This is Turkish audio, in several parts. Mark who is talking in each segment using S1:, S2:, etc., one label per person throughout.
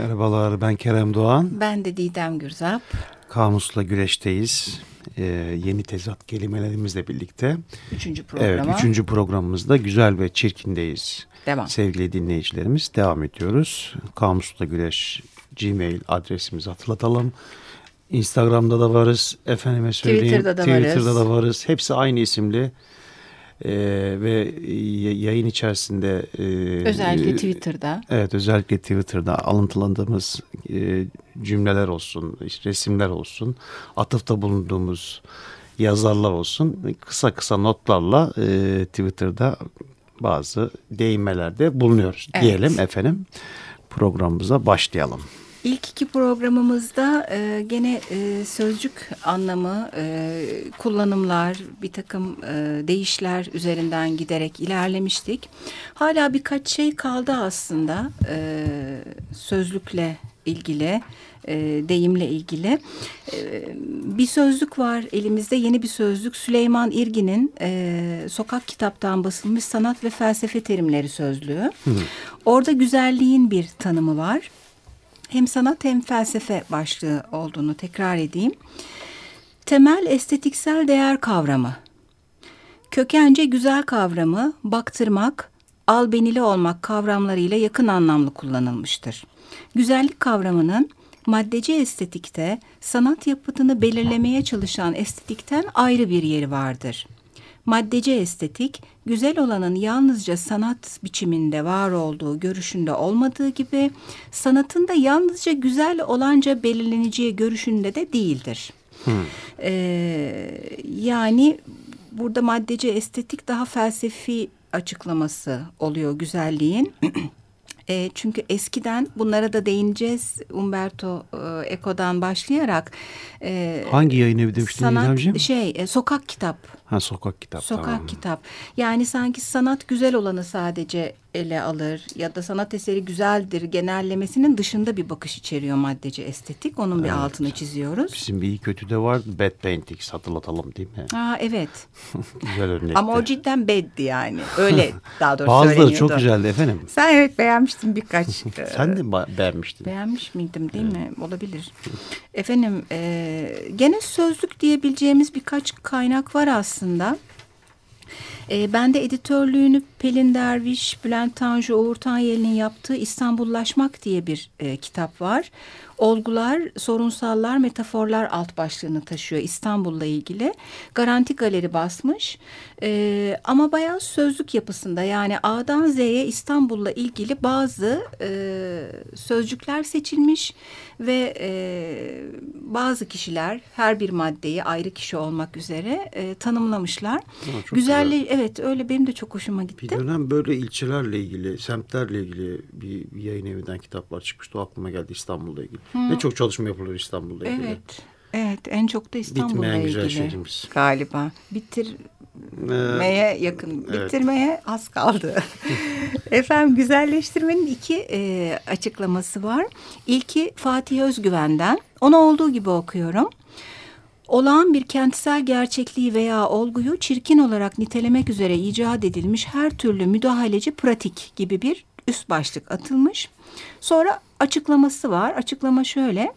S1: Merhabalar ben Kerem Doğan.
S2: Ben de Didem Gürzap.
S1: Kamusla güreşteyiz. Ee, yeni tezat kelimelerimizle birlikte.
S2: Üçüncü programa.
S1: Evet üçüncü programımızda güzel ve çirkindeyiz.
S2: Devam.
S1: Sevgili dinleyicilerimiz devam ediyoruz. Kamusla güreş gmail adresimizi hatırlatalım. Instagram'da da varız. Efendime söyleyeyim.
S2: Twitter'da da
S1: Twitter'da
S2: varız.
S1: da varız. Hepsi aynı isimli. Ee, ve yayın içerisinde e,
S2: Özellikle Twitter'da.
S1: Evet özellikle Twitter'da alıntılandığımız e, cümleler olsun, işte resimler olsun, atıfta bulunduğumuz yazarlar olsun kısa kısa notlarla e, Twitter'da bazı değinmelerde bulunuyoruz
S2: Evet.
S1: diyelim efendim. Programımıza başlayalım.
S2: İlk iki programımızda e, gene e, sözcük anlamı, e, kullanımlar, bir takım e, değişler üzerinden giderek ilerlemiştik. Hala birkaç şey kaldı aslında e, sözlükle ilgili, e, deyimle ilgili. E, bir sözlük var elimizde, yeni bir sözlük. Süleyman İrgin'in e, sokak kitaptan basılmış sanat ve felsefe terimleri sözlüğü. Orada güzelliğin bir tanımı var hem sanat hem felsefe başlığı olduğunu tekrar edeyim. Temel estetiksel değer kavramı. Kökence güzel kavramı baktırmak, albenili olmak kavramlarıyla yakın anlamlı kullanılmıştır. Güzellik kavramının maddeci estetikte sanat yapıtını belirlemeye çalışan estetikten ayrı bir yeri vardır. Maddeci estetik, güzel olanın yalnızca sanat biçiminde var olduğu görüşünde olmadığı gibi, sanatın da yalnızca güzel olanca belirleneceği görüşünde de değildir. Ee, yani burada maddeci estetik daha felsefi açıklaması oluyor güzelliğin. E, çünkü eskiden bunlara da değineceğiz Umberto e, Eco'dan başlayarak. e,
S1: Hangi yayın evi demiştin
S2: sanat şey e, sokak kitap
S1: Ha sokak kitap.
S2: Sokak
S1: tamam.
S2: kitap. Yani sanki sanat güzel olanı sadece ele alır ya da sanat eseri güzeldir genellemesinin dışında bir bakış içeriyor maddeci estetik. Onun bir altını çiziyoruz.
S1: Bizim bir iyi kötü de var. Bad Paintings hatırlatalım değil mi?
S2: Aa evet.
S1: Güzel örnekti.
S2: Ama o cidden beddi yani. Öyle daha doğrusu
S1: Bazıları çok güzeldi efendim.
S2: Sen evet beğenmiştin birkaç. e,
S1: Sen de beğenmiştin.
S2: Beğenmiş miydim değil mi? Olabilir. Efendim e, gene sözlük diyebileceğimiz birkaç kaynak var aslında. E, ben de editörlüğünü Pelin Derviş, Bülent Tanju, Uğur Tanyeli'nin yaptığı İstanbullaşmak diye bir e, kitap var. Olgular, sorunsallar, metaforlar alt başlığını taşıyor İstanbul'la ilgili. Garanti Galeri basmış. E, ama bayağı sözlük yapısında yani A'dan Z'ye İstanbul'la ilgili bazı e, sözcükler seçilmiş ve e, bazı kişiler her bir maddeyi ayrı kişi olmak üzere e, tanımlamışlar.
S1: çok
S2: Güzelliği evet öyle benim de çok hoşuma gitti.
S1: Bir dönem böyle ilçelerle ilgili, semtlerle ilgili bir, bir yayın evinden kitaplar çıkmıştı. O aklıma geldi İstanbul'la ilgili. Ne çok çalışma yapılıyor İstanbul'la ilgili.
S2: Evet. Evet en çok da İstanbul'la
S1: Bitmeyen güzel
S2: ilgili
S1: şehrimiz.
S2: galiba. Bitirmeye
S1: Ee,
S2: yakın,
S1: evet.
S2: bitirmeye az kaldı. Efendim güzelleştirmenin iki e, açıklaması var. İlki Fatih Özgüven'den. Onu olduğu gibi okuyorum. Olağan bir kentsel gerçekliği veya olguyu çirkin olarak nitelemek üzere icat edilmiş her türlü müdahaleci pratik gibi bir üst başlık atılmış. Sonra açıklaması var. Açıklama şöyle.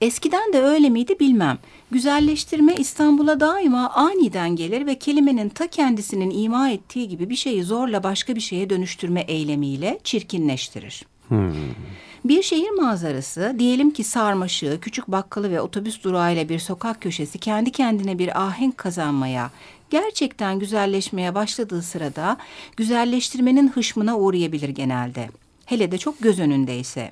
S2: Eskiden de öyle miydi bilmem. Güzelleştirme İstanbul'a daima aniden gelir ve kelimenin ta kendisinin ima ettiği gibi bir şeyi zorla başka bir şeye dönüştürme eylemiyle çirkinleştirir. Bir şehir manzarası, diyelim ki sarmaşığı, küçük bakkalı ve otobüs durağıyla bir sokak köşesi kendi kendine bir ahenk kazanmaya, gerçekten güzelleşmeye başladığı sırada güzelleştirmenin hışmına uğrayabilir genelde. Hele de çok göz önündeyse.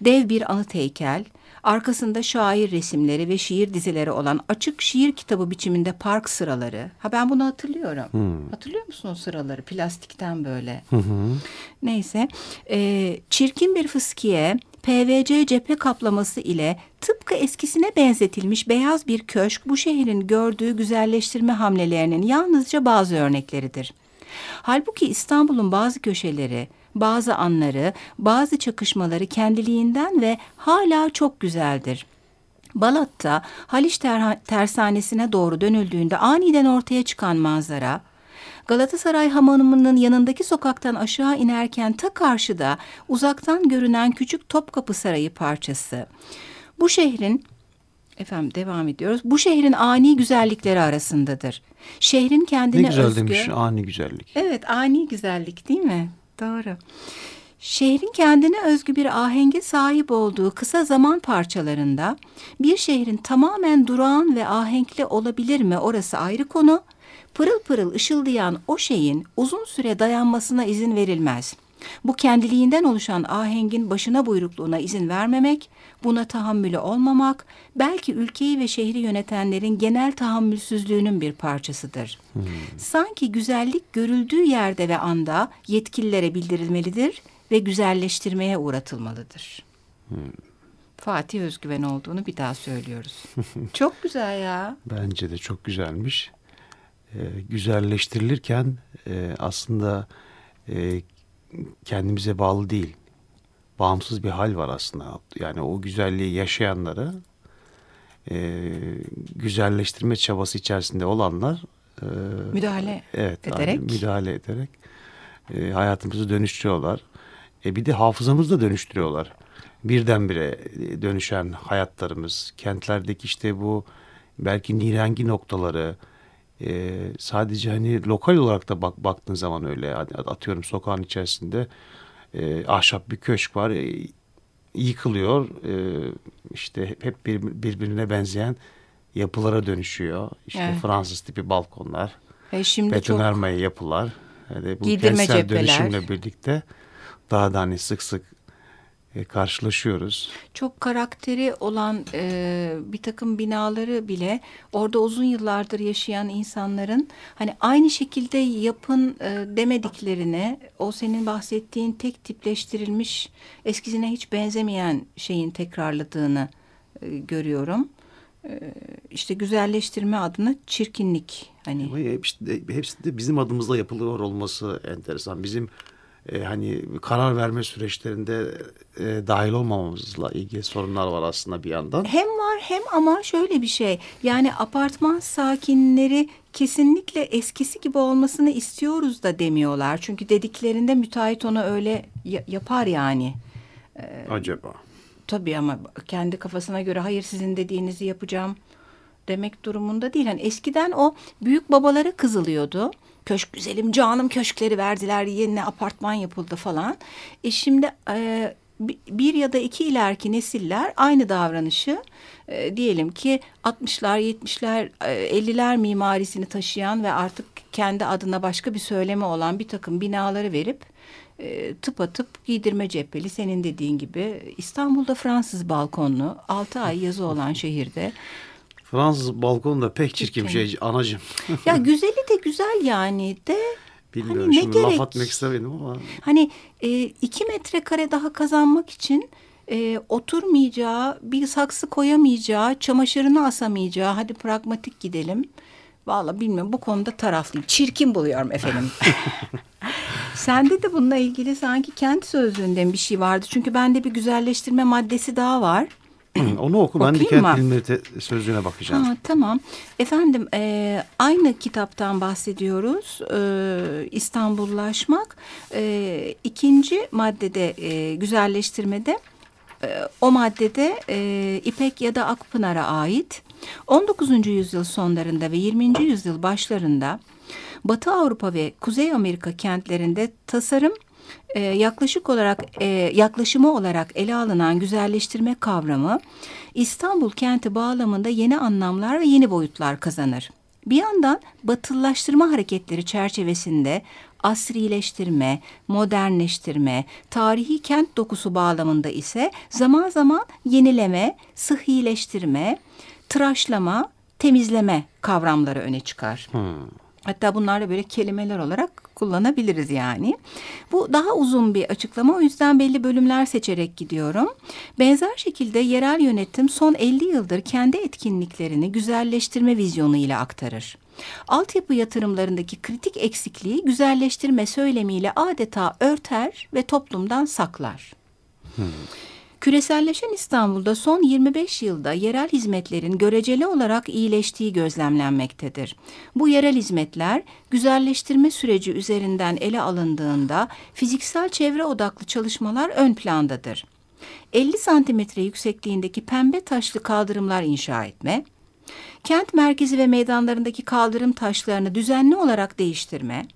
S2: Dev bir anıt heykel, arkasında şair resimleri ve şiir dizileri olan açık şiir kitabı biçiminde park sıraları. Ha ben bunu hatırlıyorum. Hatırlıyor musun o sıraları? Plastikten böyle. Neyse. Ee, çirkin bir fıskiye PVC cephe kaplaması ile tıpkı eskisine benzetilmiş beyaz bir köşk bu şehrin gördüğü güzelleştirme hamlelerinin yalnızca bazı örnekleridir. Halbuki İstanbul'un bazı köşeleri, bazı anları, bazı çakışmaları kendiliğinden ve hala çok güzeldir. Balat'ta Haliç Ter- tersanesine doğru dönüldüğünde aniden ortaya çıkan manzara, Galatasaray Hamamı'nın yanındaki sokaktan aşağı inerken ta karşıda uzaktan görünen küçük Topkapı Sarayı parçası. Bu şehrin Efendim devam ediyoruz. Bu şehrin ani güzellikleri arasındadır. Şehrin kendine
S1: Ne güzel
S2: özgü...
S1: demiş ani güzellik.
S2: Evet ani güzellik değil mi? Doğru. Şehrin kendine özgü bir ahenge sahip olduğu kısa zaman parçalarında bir şehrin tamamen durağan ve ahenkli olabilir mi orası ayrı konu. Pırıl pırıl ışıldayan o şeyin uzun süre dayanmasına izin verilmez. Bu kendiliğinden oluşan ahengin başına buyrukluğuna izin vermemek, buna tahammülü olmamak, belki ülkeyi ve şehri yönetenlerin genel tahammülsüzlüğünün bir parçasıdır. Hmm. Sanki güzellik görüldüğü yerde ve anda yetkililere bildirilmelidir ve güzelleştirmeye uğratılmalıdır. Hmm. Fatih Özgüven olduğunu bir daha söylüyoruz. çok güzel ya.
S1: Bence de çok güzelmiş. Ee, güzelleştirilirken e, aslında e, kendimize bağlı değil. Bağımsız bir hal var aslında. Yani o güzelliği yaşayanları e, güzelleştirme çabası içerisinde olanlar
S2: e, müdahale evet, ederek
S1: müdahale ederek e, hayatımızı dönüştürüyorlar. E, bir de hafızamızı da dönüştürüyorlar. Birdenbire dönüşen hayatlarımız, kentlerdeki işte bu belki nirengi noktaları, e, sadece hani lokal olarak da bak, baktığın zaman öyle atıyorum sokağın içerisinde e, ahşap bir köşk var e, yıkılıyor e, işte hep bir, birbirine benzeyen yapılara dönüşüyor işte evet. Fransız tipi balkonlar e şimdi betonarme çok... yapılar yani bu kentsel cepheler. dönüşümle birlikte daha da hani sık sık e, karşılaşıyoruz.
S2: Çok karakteri olan e, bir takım binaları bile orada uzun yıllardır yaşayan insanların hani aynı şekilde yapın e, demediklerini o senin bahsettiğin tek tipleştirilmiş eskisine hiç benzemeyen şeyin tekrarladığını e, görüyorum. E, işte güzelleştirme adına çirkinlik hani.
S1: Ama hepsi de, hepsi de bizim adımızla yapılıyor olması enteresan. Bizim e, hani karar verme süreçlerinde e, dahil olmamamızla ilgili sorunlar var aslında bir yandan.
S2: Hem var hem ama şöyle bir şey yani apartman sakinleri kesinlikle eskisi gibi olmasını istiyoruz da demiyorlar. Çünkü dediklerinde müteahhit onu öyle yapar yani.
S1: Ee, Acaba?
S2: Tabii ama kendi kafasına göre hayır sizin dediğinizi yapacağım demek durumunda değil. Yani eskiden o büyük babalara kızılıyordu köşk güzelim canım köşkleri verdiler yeni apartman yapıldı falan. E şimdi e, bir ya da iki ileriki nesiller aynı davranışı e, diyelim ki 60'lar 70'ler e, 50'ler mimarisini taşıyan ve artık kendi adına başka bir söyleme olan bir takım binaları verip e, tıpatıp giydirme cepheli senin dediğin gibi İstanbul'da Fransız balkonlu 6 ay yazı olan şehirde
S1: Fransız balkonu da pek çirkin bir şey anacım.
S2: ya güzeli de güzel yani de.
S1: Bilmiyorum hani şimdi ne laf atmak istemedim ama.
S2: Hani e, iki metrekare daha kazanmak için e, oturmayacağı, bir saksı koyamayacağı, çamaşırını asamayacağı, hadi pragmatik gidelim. Valla bilmiyorum bu konuda taraflıyım. Çirkin buluyorum efendim. Sende de bununla ilgili sanki kent sözlüğünden bir şey vardı. Çünkü bende bir güzelleştirme maddesi daha var.
S1: Onu oku ben de kent bilimleri sözlüğüne bakacağım. Ha,
S2: tamam. Efendim e, aynı kitaptan bahsediyoruz. E, İstanbullaşmak. E, ikinci maddede e, güzelleştirmede e, o maddede e, İpek ya da Akpınar'a ait 19. yüzyıl sonlarında ve 20. yüzyıl başlarında Batı Avrupa ve Kuzey Amerika kentlerinde tasarım e, yaklaşık olarak e, yaklaşımı olarak ele alınan güzelleştirme kavramı İstanbul kenti bağlamında yeni anlamlar ve yeni boyutlar kazanır. Bir yandan batılılaştırma hareketleri çerçevesinde asrileştirme, modernleştirme, tarihi kent dokusu bağlamında ise zaman zaman yenileme, sıhhileştirme, tıraşlama, temizleme kavramları öne çıkar. Hmm. Hatta bunlarla böyle kelimeler olarak kullanabiliriz yani. Bu daha uzun bir açıklama o yüzden belli bölümler seçerek gidiyorum. Benzer şekilde yerel yönetim son 50 yıldır kendi etkinliklerini güzelleştirme vizyonu ile aktarır. Altyapı yatırımlarındaki kritik eksikliği güzelleştirme söylemiyle adeta örter ve toplumdan saklar. Hmm. Küreselleşen İstanbul'da son 25 yılda yerel hizmetlerin göreceli olarak iyileştiği gözlemlenmektedir. Bu yerel hizmetler güzelleştirme süreci üzerinden ele alındığında fiziksel çevre odaklı çalışmalar ön plandadır. 50 santimetre yüksekliğindeki pembe taşlı kaldırımlar inşa etme, kent merkezi ve meydanlarındaki kaldırım taşlarını düzenli olarak değiştirme,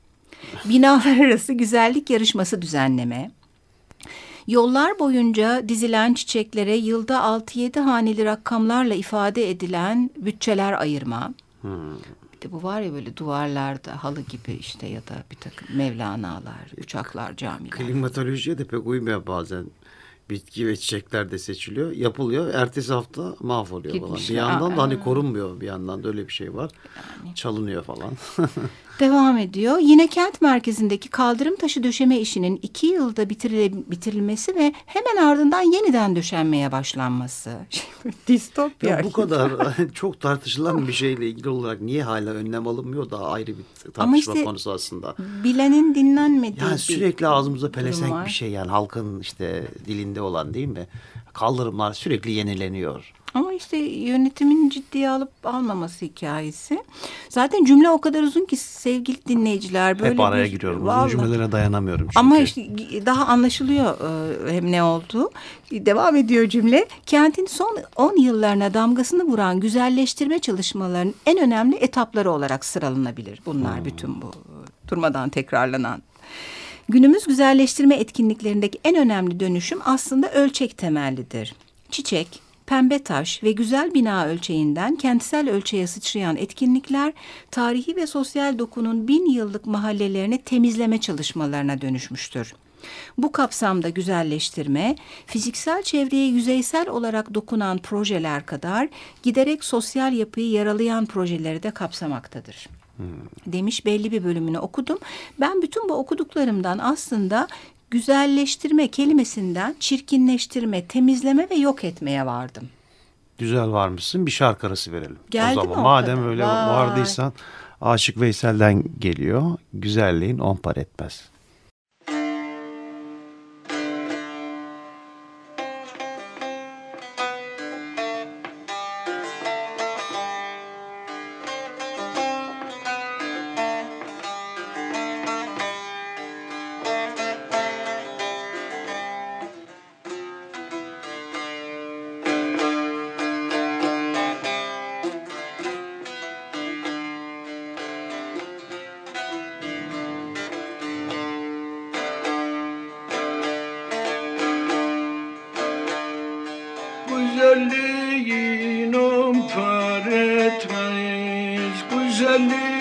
S2: binalar arası güzellik yarışması düzenleme, Yollar boyunca dizilen çiçeklere yılda 6-7 haneli rakamlarla ifade edilen bütçeler ayırma. Hmm. Bir de bu var ya böyle duvarlarda halı gibi işte ya da bir takım Mevlana'lar, uçaklar, camiler.
S1: Klimatolojiye de pek uymuyor bazen bitki ve çiçekler de seçiliyor. Yapılıyor. Ertesi hafta mahvoluyor Gitmiş. falan. Bir yandan da hani korunmuyor bir yandan da öyle bir şey var. Yani. Çalınıyor falan.
S2: Devam ediyor. Yine kent merkezindeki kaldırım taşı döşeme işinin iki yılda bitirile, bitirilmesi ve hemen ardından yeniden döşenmeye başlanması.
S1: Distopya. Ya bu kadar çok tartışılan bir şeyle ilgili olarak niye hala önlem alınmıyor da ayrı bir tartışma Ama işte, konusu aslında.
S2: Bilenin dinlenmediği
S1: yani sürekli ağzımıza pelesenk bir şey yani halkın işte dilinde olan değil mi? Kaldırımlar sürekli yenileniyor.
S2: Ama işte yönetimin ciddiye alıp almaması hikayesi. Zaten cümle o kadar uzun ki sevgili dinleyiciler.
S1: Böyle Hep araya bir, giriyorum. Vallahi. Uzun cümlelere dayanamıyorum çünkü.
S2: Ama işte daha anlaşılıyor e, hem ne oldu. Devam ediyor cümle. Kentin son 10 yıllarına damgasını vuran güzelleştirme çalışmalarının en önemli etapları olarak sıralanabilir. Bunlar hmm. bütün bu durmadan tekrarlanan Günümüz güzelleştirme etkinliklerindeki en önemli dönüşüm aslında ölçek temellidir. Çiçek, pembe taş ve güzel bina ölçeğinden kentsel ölçeğe sıçrayan etkinlikler tarihi ve sosyal dokunun bin yıllık mahallelerini temizleme çalışmalarına dönüşmüştür. Bu kapsamda güzelleştirme, fiziksel çevreye yüzeysel olarak dokunan projeler kadar giderek sosyal yapıyı yaralayan projeleri de kapsamaktadır. Hmm. Demiş belli bir bölümünü okudum. Ben bütün bu okuduklarımdan aslında güzelleştirme kelimesinden çirkinleştirme, temizleme ve yok etmeye vardım.
S1: Güzel varmışsın. Bir şarkı arası verelim.
S2: Geldi
S1: o
S2: zaman. Mi
S1: Madem kadar? öyle Vay. vardıysan Aşık Veysel'den geliyor. Güzelliğin on par etmez.
S3: Güzelliğin par etmez Güzelliğin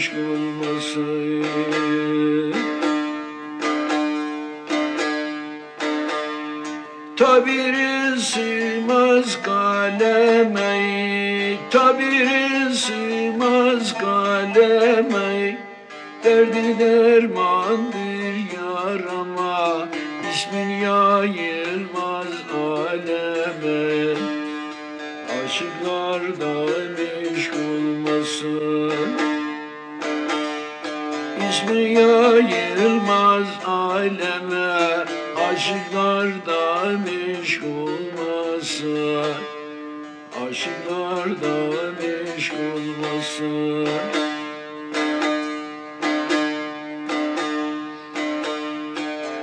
S3: kuş olmasa Tabiri sığmaz kaleme Tabiri sığmaz kaleme Derdi dermandır yayılmaz aleme Aşıklardan meşk olmasın Aşıklardan meşk olmasın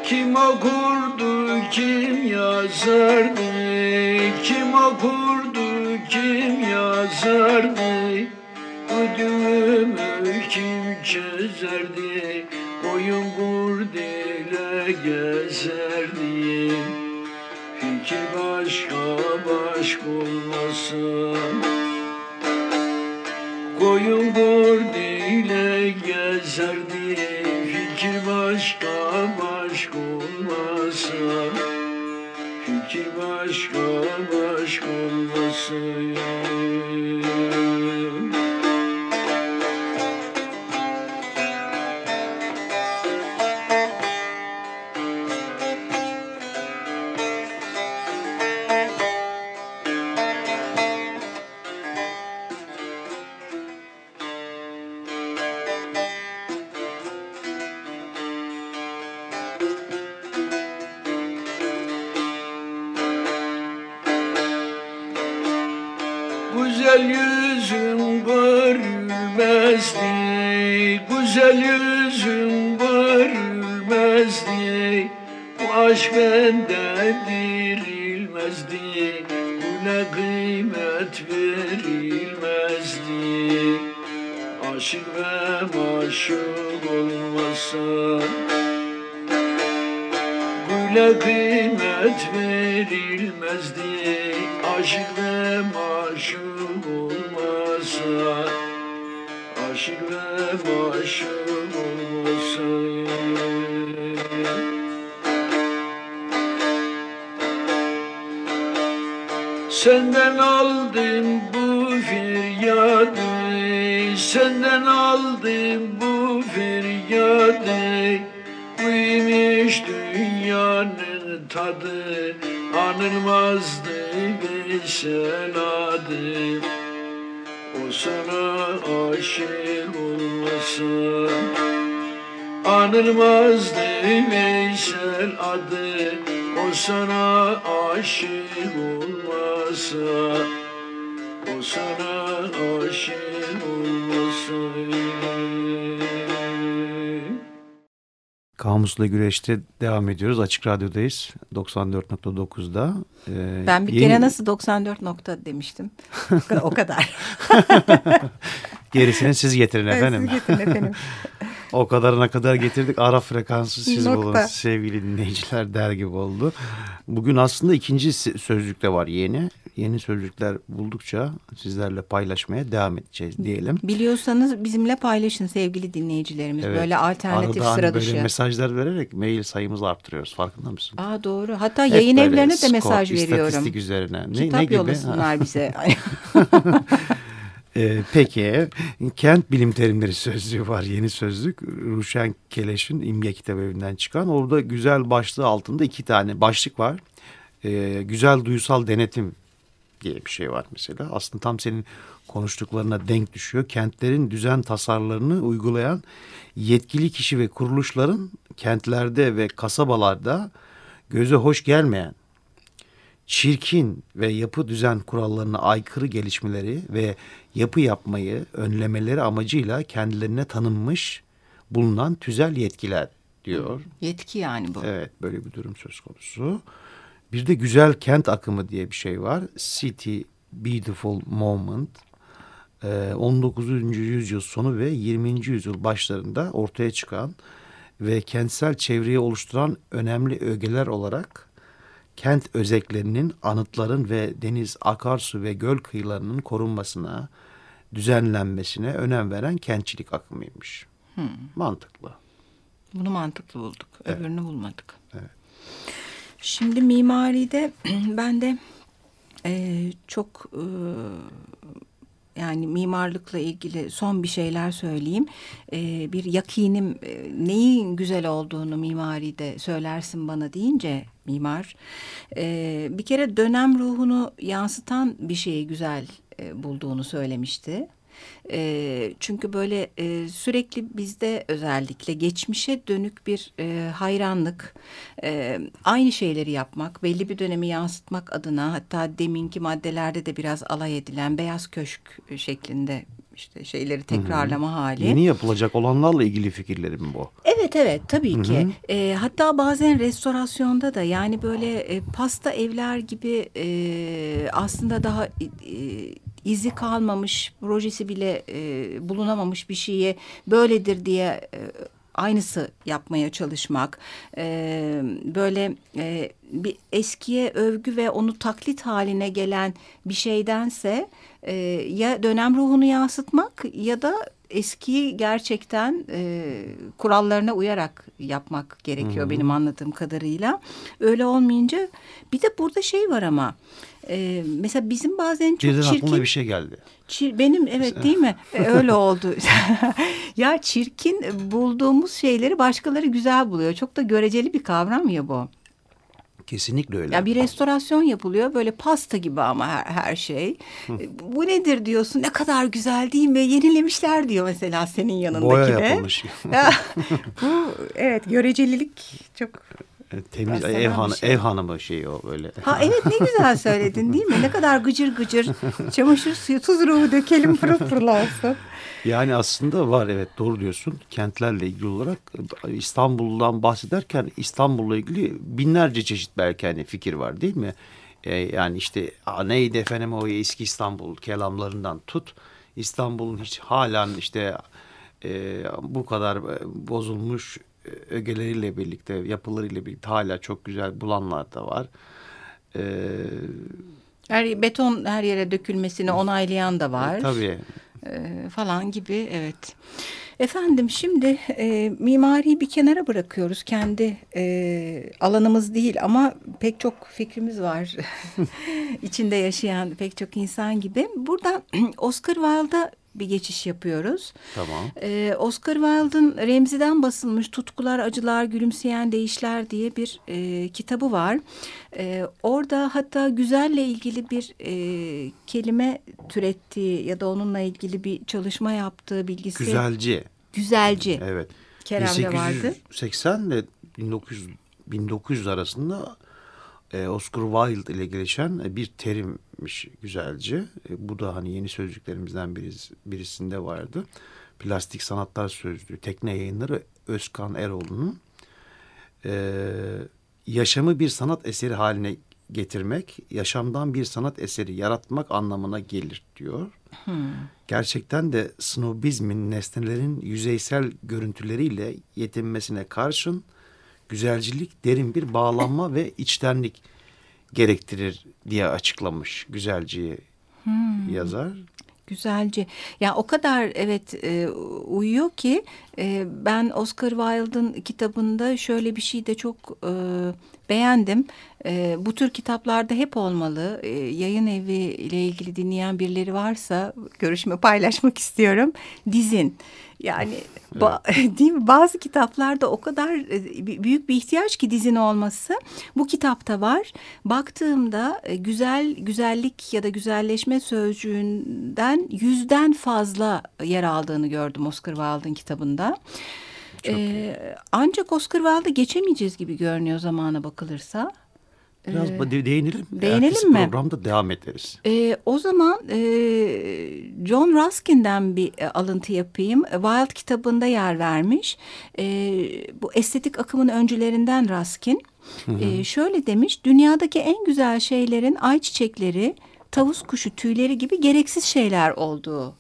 S3: Kim okurdu, kim yazardı? Kim okurdu, kim yazardı? Ödümü kim çözerdi? Boyun kurdele gezerdi. Fikir başka başka Aşık ve maşuk olmasa Güle kıymet verilmezdi Aşık ve maşuk olmasa Aşık ve maşuk olmasa Senden aldım bu feryadı Senden aldım bu feryadı Buymuş dünyanın tadı Anılmazdı Veysel adı O sana aşık olmasa Anılmazdı Veysel adı. O sana aşık olmasa
S1: Kamusla Güreş'te devam ediyoruz. Açık Radyo'dayız. 94.9'da. Ee,
S2: Ben bir
S1: yeni-
S2: kere nasıl 94 nokta demiştim. o kadar.
S1: Gerisini siz getirin efendim.
S2: Siz getirin efendim.
S1: O kadarına kadar getirdik. Ara frekansı siz
S2: Nokta.
S1: bulun sevgili dinleyiciler der gibi oldu. Bugün aslında ikinci se- sözlük de var yeni. Yeni sözlükler buldukça sizlerle paylaşmaya devam edeceğiz diyelim.
S2: Biliyorsanız bizimle paylaşın sevgili dinleyicilerimiz.
S1: Evet.
S2: Böyle alternatif
S1: Arada hani
S2: sıra
S1: böyle
S2: dışı.
S1: mesajlar vererek mail sayımızı arttırıyoruz. Farkında mısın?
S2: Aa doğru. Hatta
S1: Hep
S2: yayın
S1: böyle
S2: evlerine de
S1: skor,
S2: mesaj veriyorum.
S1: İstatistik üzerine. Ne,
S2: Kitap
S1: ne gibi?
S2: Yollasınlar bize.
S1: Ee, peki kent bilim terimleri sözlüğü var yeni sözlük Ruşen Keleş'in İmge Kitap Evi'nden çıkan orada güzel başlığı altında iki tane başlık var Ee, güzel duysal denetim diye bir şey var mesela aslında tam senin konuştuklarına denk düşüyor kentlerin düzen tasarlarını uygulayan yetkili kişi ve kuruluşların kentlerde ve kasabalarda göze hoş gelmeyen çirkin ve yapı düzen kurallarına aykırı gelişmeleri ve yapı yapmayı önlemeleri amacıyla kendilerine tanınmış bulunan tüzel yetkiler diyor.
S2: Yetki yani bu.
S1: Evet böyle bir durum söz konusu. Bir de güzel kent akımı diye bir şey var. City Beautiful Moment. Ee, 19. yüzyıl sonu ve 20. yüzyıl başlarında ortaya çıkan ve kentsel çevreyi oluşturan önemli ögeler olarak kent özelliklerinin, anıtların ve deniz, akarsu ve göl kıyılarının korunmasına, düzenlenmesine önem veren kentçilik akımıymış. Mantıklı.
S2: Bunu mantıklı bulduk. Öbürünü bulmadık. Şimdi mimaride ben de e, çok e, yani mimarlıkla ilgili son bir şeyler söyleyeyim. E, bir yakinim e, neyin güzel olduğunu mimaride söylersin bana deyince mimar. e, bir kere dönem ruhunu yansıtan bir şeyi güzel e, bulduğunu söylemişti. E, çünkü böyle e, sürekli bizde özellikle geçmişe dönük bir e, hayranlık, e, aynı şeyleri yapmak, belli bir dönemi yansıtmak adına hatta deminki maddelerde de biraz alay edilen beyaz köşk şeklinde işte şeyleri tekrarlama hali.
S1: Yeni yapılacak olanlarla ilgili fikirlerim bu.
S2: Evet evet tabii ki. E, hatta bazen restorasyonda da yani böyle e, pasta evler gibi e, aslında daha e, izi kalmamış, projesi bile e, bulunamamış bir şeye böyledir diye e, aynısı yapmaya çalışmak. E, böyle e, bir eskiye övgü ve onu taklit haline gelen bir şeydense e, ya dönem ruhunu yansıtmak ya da eskiyi gerçekten e, kurallarına uyarak yapmak gerekiyor -hı. benim anladığım kadarıyla. Öyle olmayınca bir de burada şey var ama e, mesela bizim bazen çok
S1: Birden
S2: çirkin...
S1: aklıma bir şey geldi.
S2: Çir, benim evet değil mi? E, öyle oldu. ya çirkin bulduğumuz şeyleri başkaları güzel buluyor. Çok da göreceli bir kavram ya bu.
S1: Kesinlikle öyle.
S2: Ya bir restorasyon yapılıyor böyle pasta gibi ama her, her şey. Bu nedir diyorsun ne kadar güzel değil mi? Yenilemişler diyor mesela senin yanındaki
S1: Boya
S2: de.
S1: yapılmış.
S2: bu evet görecelilik çok
S1: e, Temiz ev, hanı, şey. ev hanımı şeyi o böyle.
S2: Ha evet ne güzel söyledin değil mi? Ne kadar gıcır gıcır çamaşır suyu tuz ruhu dökelim pırıl pırıl olsun.
S1: Yani aslında var evet doğru diyorsun. Kentlerle ilgili olarak İstanbul'dan bahsederken İstanbul'la ilgili binlerce çeşit belki hani fikir var değil mi? Ee, yani işte neydi efendim o eski İstanbul kelamlarından tut. İstanbul'un hiç halen işte e, bu kadar e, bozulmuş e, ögeleriyle birlikte yapılarıyla birlikte hala çok güzel bulanlar da var.
S2: Ee, her beton her yere dökülmesini onaylayan da var.
S1: E, tabii
S2: e, falan gibi evet. Efendim şimdi e, mimariyi bir kenara bırakıyoruz. Kendi e, alanımız değil ama pek çok fikrimiz var. içinde yaşayan pek çok insan gibi. Burada Oscar Wilde'a bir geçiş yapıyoruz.
S1: Tamam.
S2: Ee, Oscar Wilde'ın Remzi'den basılmış Tutkular, Acılar, Gülümseyen Değişler diye bir e, kitabı var. E, orada hatta güzelle ilgili bir e, kelime türettiği ya da onunla ilgili bir çalışma yaptığı bilgisi.
S1: Güzelci.
S2: Güzelci.
S1: Evet.
S2: Kerem'de vardı.
S1: 1880 ile 1900, 1900 arasında e, Oscar Wilde ile gelişen bir terimmiş güzelce. E, bu da hani yeni sözcüklerimizden birisi, birisinde vardı. Plastik Sanatlar Sözlüğü, Tekne Yayınları Özkan Eroğlu'nun e, yaşamı bir sanat eseri haline getirmek, yaşamdan bir sanat eseri yaratmak anlamına gelir diyor. Hmm. Gerçekten de snobizmin nesnelerin yüzeysel görüntüleriyle yetinmesine karşın güzelcilik derin bir bağlanma ve içtenlik gerektirir diye açıklamış güzelciyi hmm. yazar.
S2: Güzelce. Ya o kadar evet e, uyuyor ki e, ben Oscar Wilde'ın kitabında şöyle bir şey de çok e, beğendim. E, bu tür kitaplarda hep olmalı. E, yayın evi ile ilgili dinleyen birileri varsa görüşme paylaşmak istiyorum. Dizin. Yani evet. ba değil mi? Bazı kitaplarda o kadar e, büyük bir ihtiyaç ki dizin olması. Bu kitapta var. Baktığımda e, güzel güzellik ya da güzelleşme sözcüğünden yüzden fazla yer aldığını gördüm Oscar Wilde'ın kitabında. Ee, ancak Oscar Wilde'ı geçemeyeceğiz gibi görünüyor zamana bakılırsa.
S1: Biraz ee, değinelim.
S2: Değinelim Ertesi mi?
S1: programda devam ederiz.
S2: Ee, o zaman e, John Ruskin'den bir e, alıntı yapayım. Wild kitabında yer vermiş. E, bu estetik akımın öncülerinden Ruskin. Hı hı. E, şöyle demiş, dünyadaki en güzel şeylerin ayçiçekleri, tavus kuşu tüyleri gibi gereksiz şeyler olduğu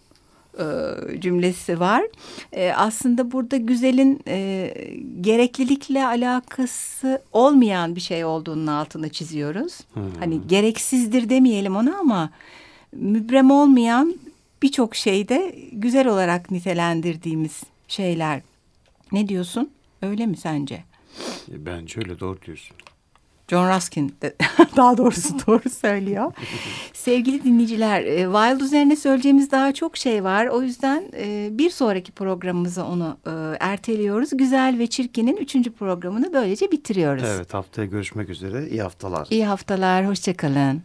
S2: e, cümlesi var. E, aslında burada güzelin e, gereklilikle alakası olmayan bir şey olduğunun altını çiziyoruz. Hmm. Hani gereksizdir demeyelim ona ama mübrem olmayan birçok şeyde güzel olarak nitelendirdiğimiz şeyler. Ne diyorsun? Öyle mi sence?
S1: Bence öyle doğru diyorsun.
S2: John Ruskin daha doğrusu doğru söylüyor. Sevgili dinleyiciler, e, Wild üzerine söyleyeceğimiz daha çok şey var. O yüzden e, bir sonraki programımızı onu e, erteliyoruz. Güzel ve Çirkin'in üçüncü programını böylece bitiriyoruz.
S1: Evet haftaya görüşmek üzere. İyi haftalar.
S2: İyi haftalar, hoşçakalın.